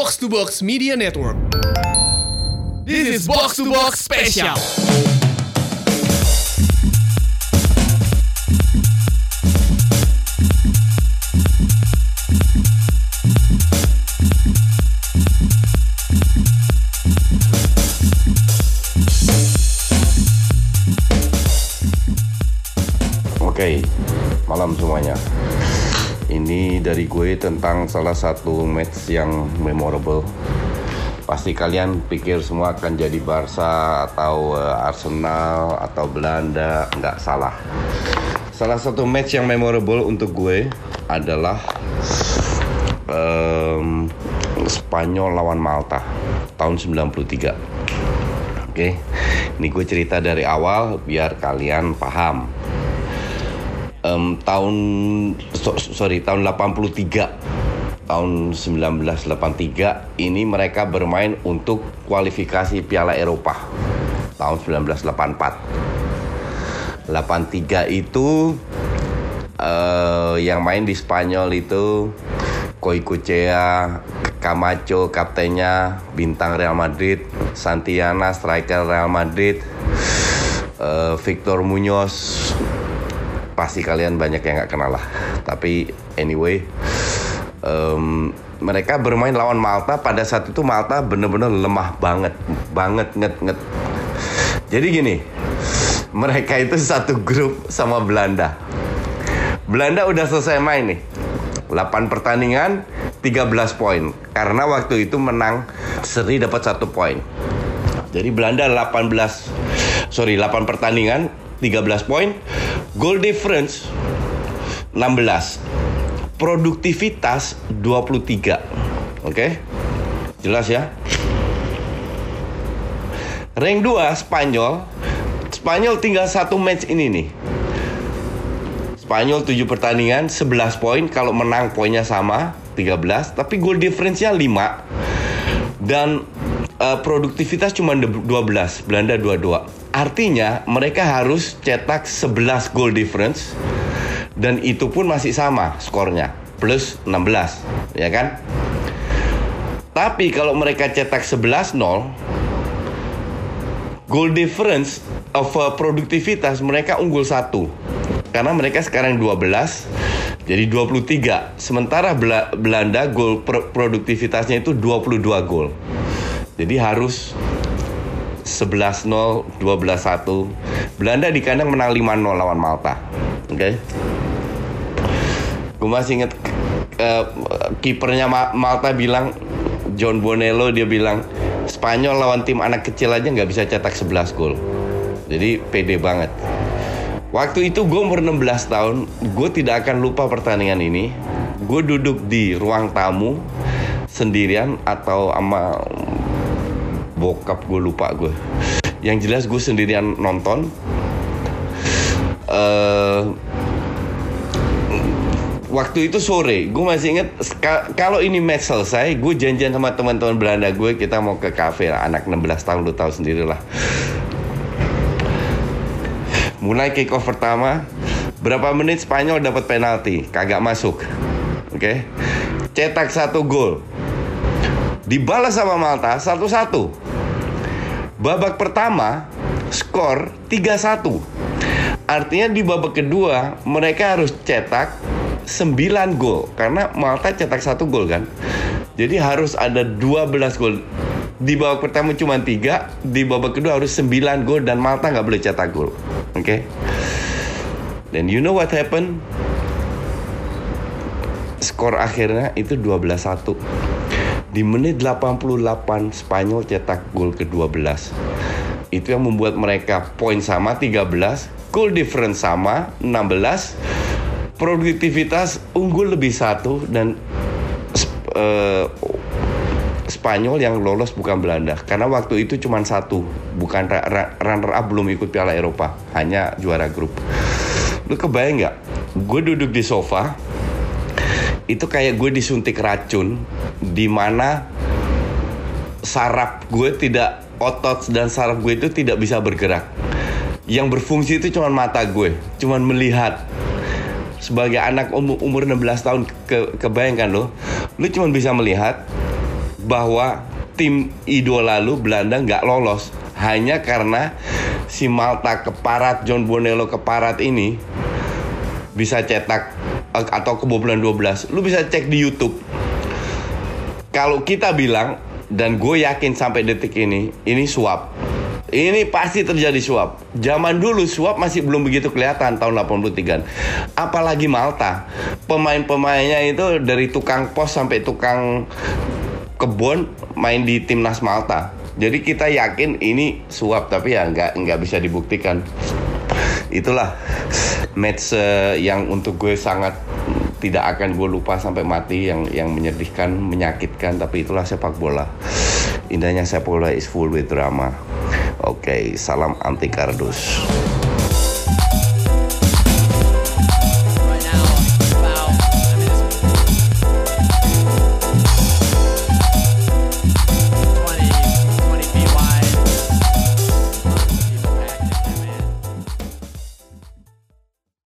Box to Box Media Network. This is Box to Box Special. Oke, malam semuanya. Ini dari gue tentang salah satu match yang memorable. Pasti kalian pikir semua akan jadi Barca atau eh, Arsenal atau Belanda, nggak salah. Salah satu match yang memorable untuk gue adalah em, Spanyol lawan Malta tahun 93. Oke, ini gue cerita dari awal biar kalian paham em, tahun so- sorry tahun 83 tahun 1983 ini mereka bermain untuk kualifikasi Piala Eropa. Tahun 1984 83 itu eh, yang main di Spanyol itu Koikuchea Camacho kaptennya bintang Real Madrid Santiana striker Real Madrid eh, Victor Muñoz pasti kalian banyak yang nggak kenal lah. Tapi anyway, em, mereka bermain lawan Malta pada saat itu Malta bener-bener lemah banget, banget nget nget. Jadi gini, mereka itu satu grup sama Belanda. Belanda udah selesai main nih. 8 pertandingan, 13 poin. Karena waktu itu menang seri dapat satu poin. Jadi Belanda 18 sorry 8 pertandingan 13 poin, goal difference 16. Produktivitas 23. Oke? Jelas ya? Rank 2 Spanyol. Spanyol tinggal satu match ini nih. Spanyol 7 pertandingan 11 poin kalau menang poinnya sama 13 tapi goal difference-nya 5 dan eh, produktivitas cuma 12 Belanda 22 artinya mereka harus cetak 11 goal difference dan itu pun masih sama skornya plus 16 ya kan? Tapi kalau mereka cetak 11-0 goal difference of uh, produktivitas mereka unggul satu. Karena mereka sekarang 12 jadi 23 sementara Bela- Belanda pro- produktivitasnya itu 22 gol jadi harus 11-0 12-1 Belanda di kandang menang 5-0 lawan Malta. Oke? Gue masih inget eh, kipernya Ma- Malta bilang John Bonello dia bilang Spanyol lawan tim anak kecil aja nggak bisa cetak 11 gol. Jadi pede banget. Waktu itu gue umur 16 tahun, gue tidak akan lupa pertandingan ini. Gue duduk di ruang tamu sendirian atau sama bokap gue lupa gue. Yang jelas gue sendirian nonton. Eh, waktu itu sore, gue masih inget kalau ini match selesai, gue janjian sama teman-teman Belanda gue kita mau ke kafe lah. Anak 16 tahun lu tahu sendiri lah. Mulai kick off pertama, berapa menit Spanyol dapat penalti, kagak masuk. Oke. Cetak satu gol. Dibalas sama Malta satu-satu. Babak pertama skor 3-1. Artinya di babak kedua mereka harus cetak 9 gol karena Malta cetak satu gol kan. Jadi harus ada 12 gol. Di babak pertama cuma 3, di babak kedua harus 9 gol dan Malta nggak boleh cetak gol. Oke. Dan you know what happened? Skor akhirnya itu 12-1. Di menit 88 Spanyol cetak gol ke-12. Itu yang membuat mereka poin sama 13, goal difference sama 16, produktivitas unggul lebih satu dan eh, Spanyol yang lolos bukan Belanda. Karena waktu itu cuma satu bukan runner up belum ikut Piala Eropa. Hanya juara grup. Lu kebayang nggak? Gue duduk di sofa itu kayak gue disuntik racun di mana saraf gue tidak otot dan saraf gue itu tidak bisa bergerak. Yang berfungsi itu cuma mata gue cuma melihat. Sebagai anak umur, umur 16 tahun ke, kebayangkan lo lu cuma bisa melihat bahwa tim idola lu Belanda nggak lolos. Hanya karena si Malta keparat John Bonello keparat ini bisa cetak atau kebobolan 12 lu bisa cek di YouTube kalau kita bilang dan gue yakin sampai detik ini ini suap ini pasti terjadi suap. Zaman dulu suap masih belum begitu kelihatan tahun 83. Apalagi Malta. Pemain-pemainnya itu dari tukang pos sampai tukang kebun main di timnas Malta. Jadi kita yakin ini suap tapi ya nggak nggak bisa dibuktikan. Itulah match uh, yang untuk gue sangat tidak akan gue lupa sampai mati yang yang menyedihkan, menyakitkan tapi itulah sepak bola. Indahnya sepak bola is full with drama. Oke, salam anti kardus.